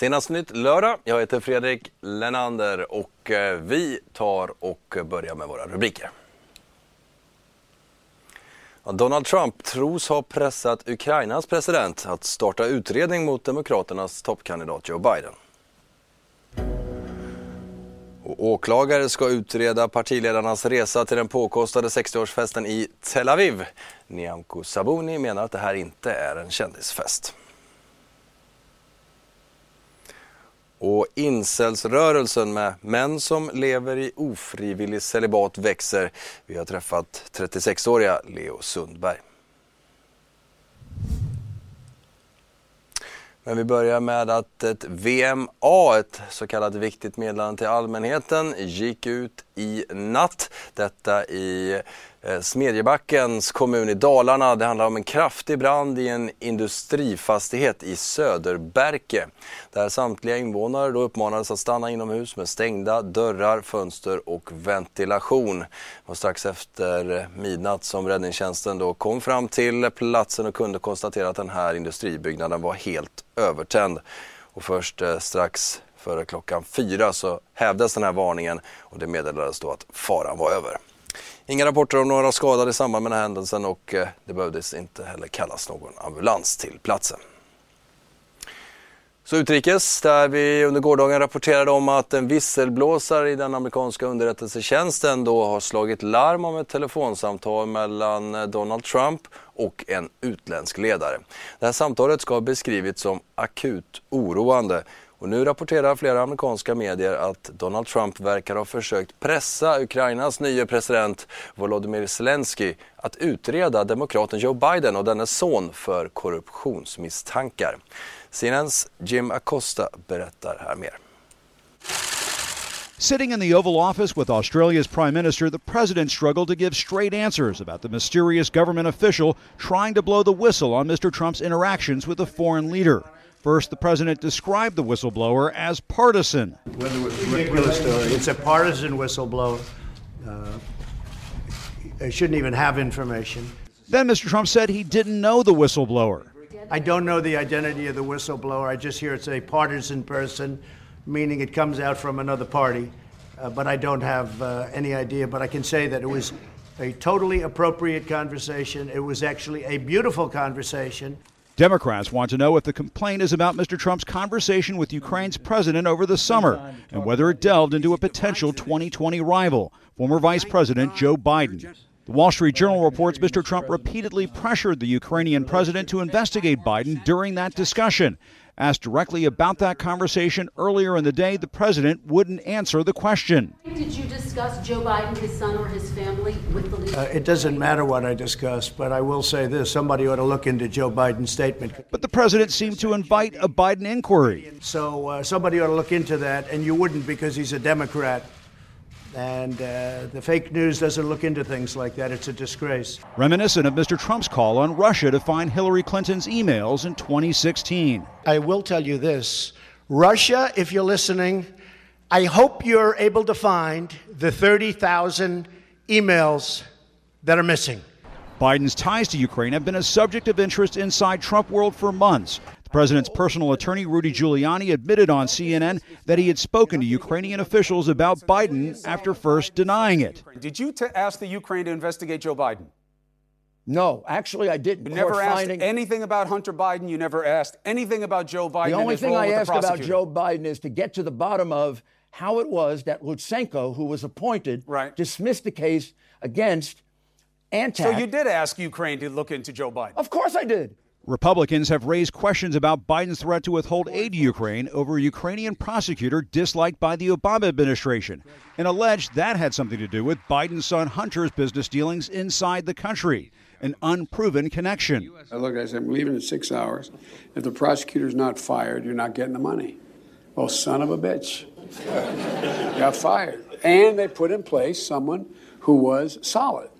Senast nytt lördag. Jag heter Fredrik Lenander och eh, vi tar och börjar med våra rubriker. Donald Trump tros ha pressat Ukrainas president att starta utredning mot Demokraternas toppkandidat Joe Biden. Och åklagare ska utreda partiledarnas resa till den påkostade 60-årsfesten i Tel Aviv. Nyamko Sabuni menar att det här inte är en kändisfest. Och incelsrörelsen med män som lever i ofrivillig celibat växer. Vi har träffat 36-åriga Leo Sundberg. Men vi börjar med att ett VMA, ett så kallat viktigt meddelande till allmänheten, gick ut i natt. Detta i eh, Smedjebackens kommun i Dalarna. Det handlar om en kraftig brand i en industrifastighet i Söderberke. Där samtliga invånare då uppmanades att stanna inomhus med stängda dörrar, fönster och ventilation. Och strax efter midnatt som räddningstjänsten då kom fram till platsen och kunde konstatera att den här industribyggnaden var helt övertänd. Och först eh, strax före klockan fyra så hävdes den här varningen och det meddelades då att faran var över. Inga rapporter om några skadade i samband med den här händelsen och eh, det behövdes inte heller kallas någon ambulans till platsen. Så utrikes, där vi under gårdagen rapporterade om att en visselblåsare i den amerikanska underrättelsetjänsten då har slagit larm om ett telefonsamtal mellan eh, Donald Trump och en utländsk ledare. Det här samtalet ska ha beskrivits som akut oroande och nu rapporterar flera amerikanska medier att Donald Trump verkar ha försökt pressa Ukrainas nye president Volodymyr Zelensky att utreda demokraten Joe Biden och dennes son för korruptionsmisstankar. CNNs Jim Acosta berättar här mer. Sitting in the Oval Office with Australia's Prime Minister, the President struggled to give straight answers about the mysterious government official trying to blow the whistle on Mr. Trump's interactions with a foreign leader. First, the president described the whistleblower as partisan. It's a partisan whistleblower. Uh, they shouldn't even have information. Then Mr. Trump said he didn't know the whistleblower. I don't know the identity of the whistleblower. I just hear it's a partisan person, meaning it comes out from another party. Uh, but I don't have uh, any idea. But I can say that it was a totally appropriate conversation. It was actually a beautiful conversation. Democrats want to know if the complaint is about Mr. Trump's conversation with Ukraine's president over the summer and whether it delved into a potential 2020 rival, former Vice President Joe Biden. The Wall Street Journal reports Mr. Trump repeatedly pressured the Ukrainian president to investigate Biden during that discussion. Asked directly about that conversation earlier in the day, the president wouldn't answer the question. Did you discuss Joe Biden, his son, or his family with the leader? Uh, it doesn't matter what I discuss, but I will say this somebody ought to look into Joe Biden's statement. But the president seemed to invite a Biden inquiry. So uh, somebody ought to look into that, and you wouldn't because he's a Democrat. And uh, the fake news doesn't look into things like that. It's a disgrace. Reminiscent of Mr. Trump's call on Russia to find Hillary Clinton's emails in 2016. I will tell you this Russia, if you're listening, I hope you're able to find the 30,000 emails that are missing. Biden's ties to Ukraine have been a subject of interest inside Trump world for months. The president's personal attorney, Rudy Giuliani, admitted on CNN that he had spoken to Ukrainian officials about Biden after first denying it. Did you t- ask the Ukraine to investigate Joe Biden? No, actually, I didn't. You never asked finding- anything about Hunter Biden. You never asked anything about Joe Biden. The only thing I asked about. Joe Biden is to get to the bottom of how it was that Lutsenko, who was appointed, dismissed the case against Antac. So you did ask Ukraine to look into Joe Biden. Of course I did. Republicans have raised questions about Biden's threat to withhold aid to Ukraine over a Ukrainian prosecutor disliked by the Obama administration and alleged that had something to do with Biden's son Hunter's business dealings inside the country. an unproven connection. I looked, I said, I'm leaving in six hours. If the prosecutor's not fired, you're not getting the money. Oh, son of a bitch. Got fired. And they put in place someone who was solid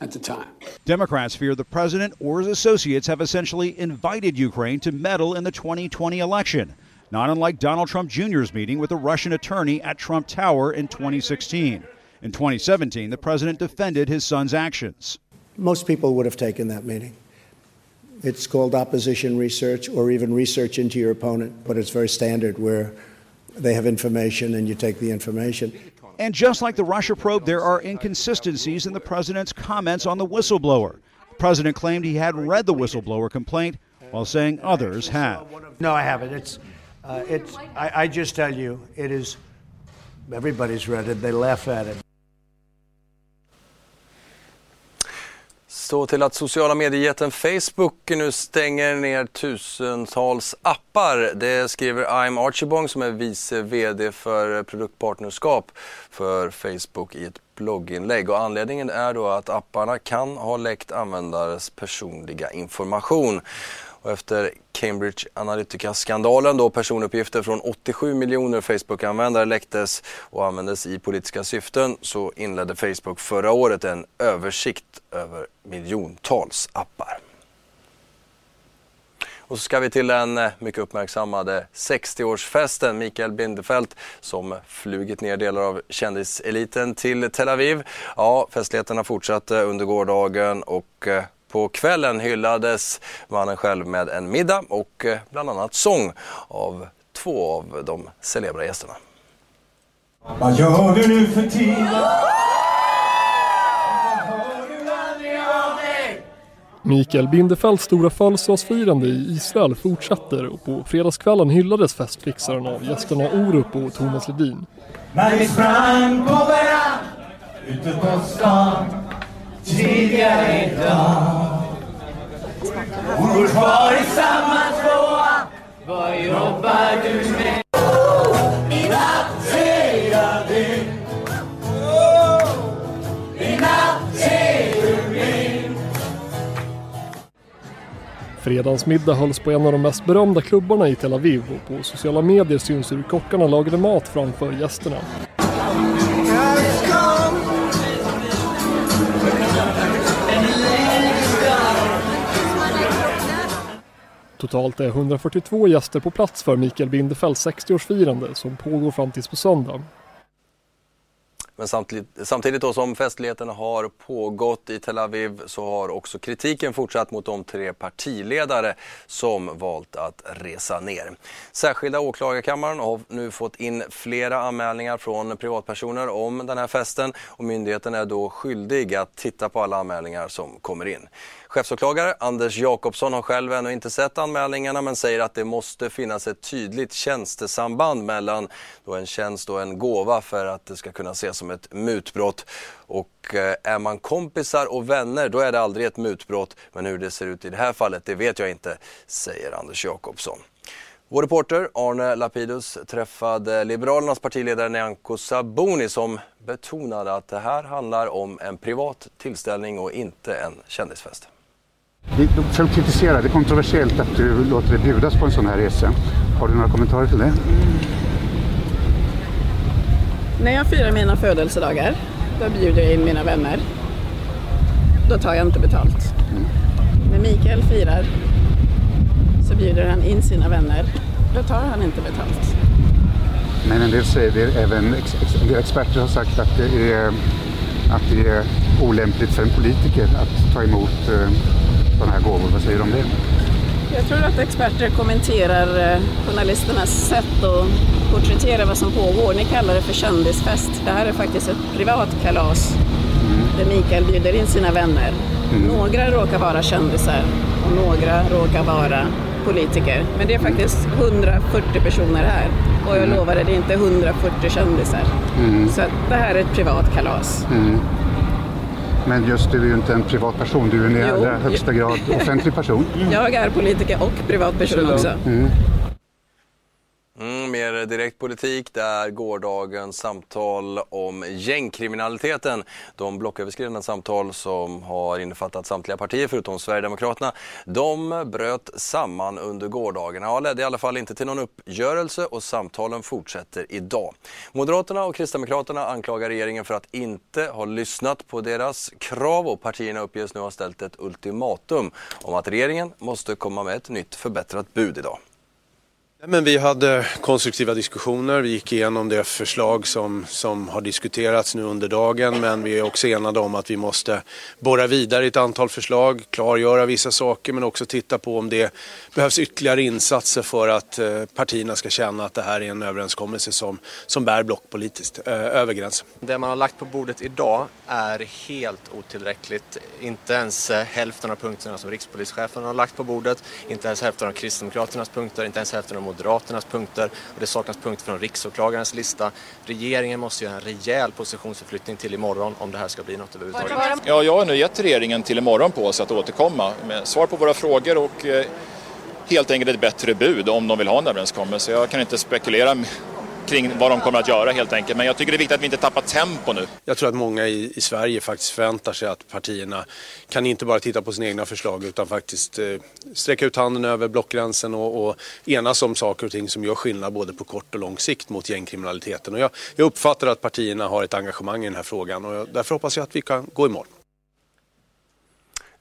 at the time. Democrats fear the president or his associates have essentially invited Ukraine to meddle in the 2020 election, not unlike Donald Trump Jr.'s meeting with a Russian attorney at Trump Tower in 2016. In 2017, the president defended his son's actions. Most people would have taken that meeting. It's called opposition research or even research into your opponent, but it's very standard where they have information and you take the information. And just like the Russia probe, there are inconsistencies in the president's comments on the whistleblower. The president claimed he hadn't read the whistleblower complaint, while saying others have. No, I haven't. It's, uh, it's. I, I just tell you, it is. Everybody's read it. They laugh at it. Så till att sociala mediejätten Facebook nu stänger ner tusentals appar. Det skriver I'm Archibong som är vice VD för produktpartnerskap för Facebook i ett blogginlägg. Och anledningen är då att apparna kan ha läckt användares personliga information. Och efter Cambridge Analytica-skandalen då personuppgifter från 87 miljoner Facebook-användare läcktes och användes i politiska syften så inledde Facebook förra året en översikt över miljontals appar. Och så ska vi till den eh, mycket uppmärksammade 60-årsfesten. Mikael Bindefeld som flugit ner delar av kändiseliten till Tel Aviv. Ja, festligheterna fortsatte under gårdagen och eh, på kvällen hyllades mannen själv med en middag och eh, bland annat sång av två av de celebra gästerna. Vad gör du nu för tiden? Mikael Bindefelds stora födelsedagsfirande i Israel fortsätter och på fredagskvällen hyllades festfixaren av gästerna Orup och Thomas Ledin. När vi sprang på varann ute på stan tidigare idag Hon går kvar i samma tvåa Vad jobbar du med? I natt jag I natt du Fredagens middag hölls på en av de mest berömda klubbarna i Tel Aviv och på sociala medier syns hur kockarna lagade mat framför gästerna. Totalt är 142 gäster på plats för Mikael Bindefelds 60-årsfirande som pågår fram tills på söndag. Men samtidigt, samtidigt då som festligheterna har pågått i Tel Aviv så har också kritiken fortsatt mot de tre partiledare som valt att resa ner. Särskilda åklagarkammaren har nu fått in flera anmälningar från privatpersoner om den här festen och myndigheten är då skyldig att titta på alla anmälningar som kommer in. Chefsåklagare Anders Jakobsson har själv ännu inte sett anmälningarna men säger att det måste finnas ett tydligt tjänstesamband mellan då en tjänst och en gåva för att det ska kunna ses som ett mutbrott. Och eh, är man kompisar och vänner då är det aldrig ett mutbrott men hur det ser ut i det här fallet det vet jag inte, säger Anders Jakobsson. Vår reporter Arne Lapidus träffade Liberalernas partiledare Nyamko Sabuni som betonade att det här handlar om en privat tillställning och inte en kändisfest. De själv kritiserar det är kontroversiellt att du låter dig bjudas på en sån här resa. Har du några kommentarer till det? När jag firar mina födelsedagar, då bjuder jag in mina vänner. Då tar jag inte betalt. När Mikael firar så bjuder han in sina vänner. Då tar han inte betalt. Men en del säger det, även ex, ex, experter har sagt att det är, att det är olämpligt för en politiker att ta emot eh, sådana här gåvor. Vad säger du om det? Jag tror att experter kommenterar eh, journalisternas sätt att porträttera vad som pågår. Ni kallar det för kändisfest. Det här är faktiskt ett privat kalas där Mikael bjuder in sina vänner. Några råkar vara kändisar och några råkar vara politiker. Men det är faktiskt 140 personer här och jag lovar er, det är inte 140 kändisar. Mm. Så det här är ett privat kalas. Men just du är ju inte en privatperson, du är en i allra högsta grad offentlig person. Jag är politiker och privatperson också. Mm. Mer direkt politik där gårdagens samtal om gängkriminaliteten, de blocköverskridande samtal som har innefattat samtliga partier förutom Sverigedemokraterna, de bröt samman under gårdagen. Ja, ledde i alla fall inte till någon uppgörelse och samtalen fortsätter idag. Moderaterna och Kristdemokraterna anklagar regeringen för att inte ha lyssnat på deras krav och partierna uppges nu ha ställt ett ultimatum om att regeringen måste komma med ett nytt förbättrat bud idag. Men vi hade konstruktiva diskussioner. Vi gick igenom det förslag som, som har diskuterats nu under dagen. Men vi är också enade om att vi måste borra vidare i ett antal förslag, klargöra vissa saker men också titta på om det behövs ytterligare insatser för att eh, partierna ska känna att det här är en överenskommelse som, som bär blockpolitiskt eh, över gränsen. Det man har lagt på bordet idag är helt otillräckligt. Inte ens eh, hälften av punkterna som rikspolischefen har lagt på bordet, inte ens hälften av Kristdemokraternas punkter, inte ens hälften av Moderaternas punkter och det saknas punkter från riksåklagarens lista. Regeringen måste göra en rejäl positionsförflyttning till imorgon om det här ska bli något överhuvudtaget. Ja, jag har nu gett regeringen till imorgon på sig att återkomma med svar på våra frågor och eh, helt enkelt ett bättre bud om de vill ha en överenskommelse. Jag kan inte spekulera kring vad de kommer att göra helt enkelt. Men jag tycker det är viktigt att vi inte tappar tempo nu. Jag tror att många i, i Sverige faktiskt förväntar sig att partierna kan inte bara titta på sina egna förslag utan faktiskt eh, sträcka ut handen över blockgränsen och, och enas om saker och ting som gör skillnad både på kort och lång sikt mot gängkriminaliteten. Och jag, jag uppfattar att partierna har ett engagemang i den här frågan och jag, därför hoppas jag att vi kan gå i mål.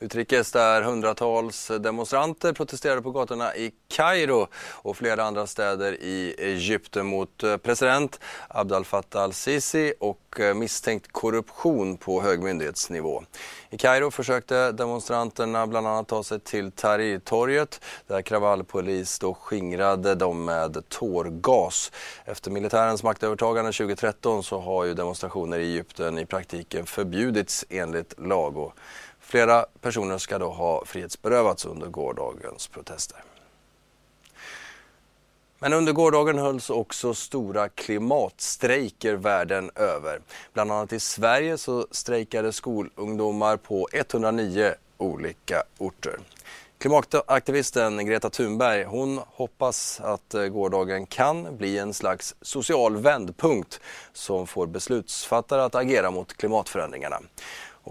Utrikes där hundratals demonstranter protesterade på gatorna i Kairo och flera andra städer i Egypten mot eh, president Abdel Fattah al-Sisi och eh, misstänkt korruption på hög myndighetsnivå. I Kairo försökte demonstranterna bland annat ta sig till Tahrirtorget där kravallpolis då skingrade dem med tårgas. Efter militärens maktövertagande 2013 så har ju demonstrationer i Egypten i praktiken förbjudits enligt lag. Flera personer ska då ha frihetsberövats under gårdagens protester. Men under gårdagen hölls också stora klimatstrejker världen över. Bland annat i Sverige så strejkade skolungdomar på 109 olika orter. Klimataktivisten Greta Thunberg hon hoppas att eh, gårdagen kan bli en slags social vändpunkt som får beslutsfattare att agera mot klimatförändringarna.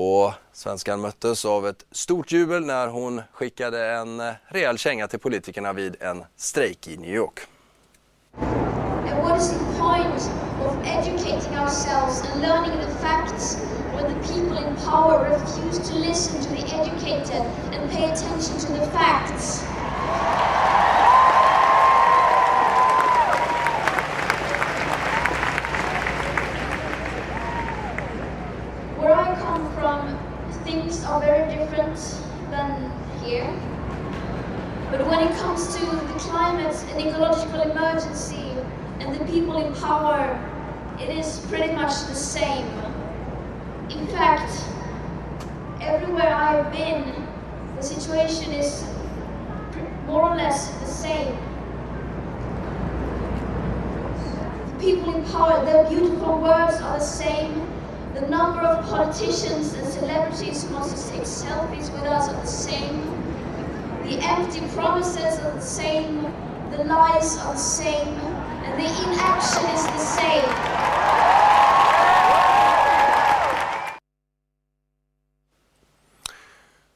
Och svenskan möttes av ett stort jubel när hon skickade en eh, rejäl känga till politikerna vid en strejk i New York. And what is the point of educating ourselves and learning the facts when the people in power refuse to listen to the educated and pay attention to the facts? People in power, it is pretty much the same. In fact, everywhere I've been, the situation is more or less the same. The people in power, their beautiful words are the same. The number of politicians and celebrities who want to take selfies with us are the same. The empty promises are the same. The lies are the same. The inaction is the same.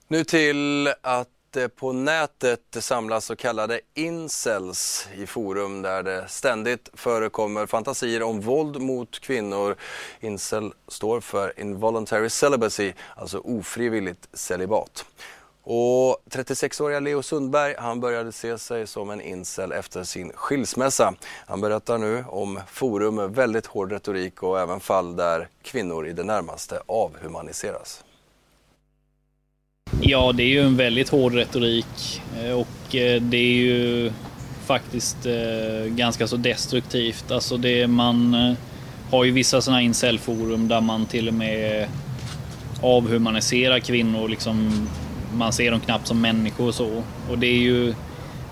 Nu till att det på nätet samlas så kallade incels i forum där det ständigt förekommer fantasier om våld mot kvinnor. Incel står för involuntary celibacy, alltså ofrivilligt celibat. Och 36-åriga Leo Sundberg han började se sig som en incel efter sin skilsmässa. Han berättar nu om forum med väldigt hård retorik och även fall där kvinnor i det närmaste avhumaniseras. Ja, det är ju en väldigt hård retorik eh, och eh, det är ju faktiskt eh, ganska så destruktivt. Alltså det man har ju vissa sådana incelforum där man till och med avhumaniserar kvinnor. Liksom, man ser dem knappt som människor och så. Och det är ju,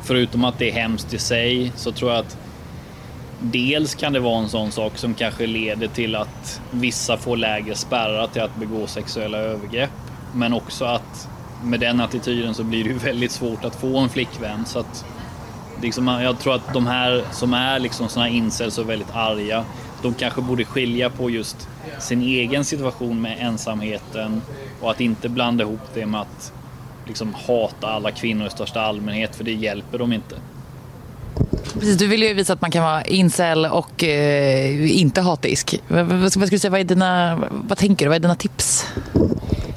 förutom att det är hemskt i sig, så tror jag att dels kan det vara en sån sak som kanske leder till att vissa får lägre spärrar till att begå sexuella övergrepp. Men också att med den attityden så blir det ju väldigt svårt att få en flickvän. Så att Liksom, jag tror att de här som är liksom såna incels och väldigt arga, de kanske borde skilja på just sin egen situation med ensamheten och att inte blanda ihop det med att liksom hata alla kvinnor i största allmänhet, för det hjälper dem inte. Precis, du vill ju visa att man kan vara incel och eh, inte hatisk. Vad, vad, ska du säga, vad, är dina, vad tänker du? Vad är dina tips?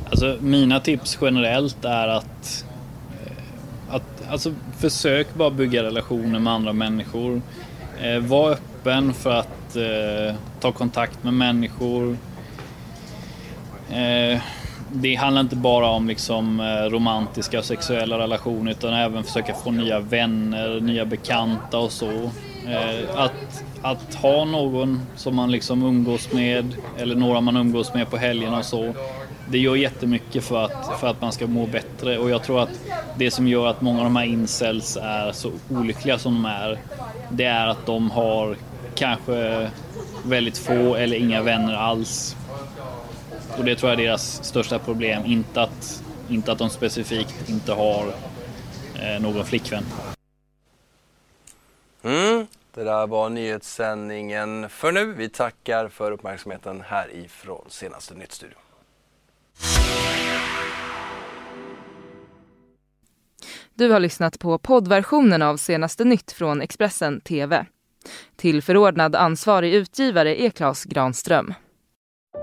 Alltså, mina tips generellt är att, eh, att alltså, försök bara bygga relationer med andra människor. Eh, var öppen för att eh, ta kontakt med människor. Det handlar inte bara om liksom eh, romantiska och sexuella relationer utan även försöka få nya vänner, nya bekanta och så. Eh, att, att ha någon som man liksom umgås med eller några man umgås med på helgerna och så. Det gör jättemycket för att, för att man ska må bättre och jag tror att det som gör att många av de här incels är så olyckliga som de är, det är att de har kanske väldigt få eller inga vänner alls och det tror jag är deras största problem, inte att, inte att de specifikt inte har eh, någon flickvän. Mm, det där var nyhetssändningen för nu. Vi tackar för uppmärksamheten härifrån senaste Nytt-studion. Du har lyssnat på poddversionen av senaste nytt från Expressen TV. Tillförordnad ansvarig utgivare är Klas Granström.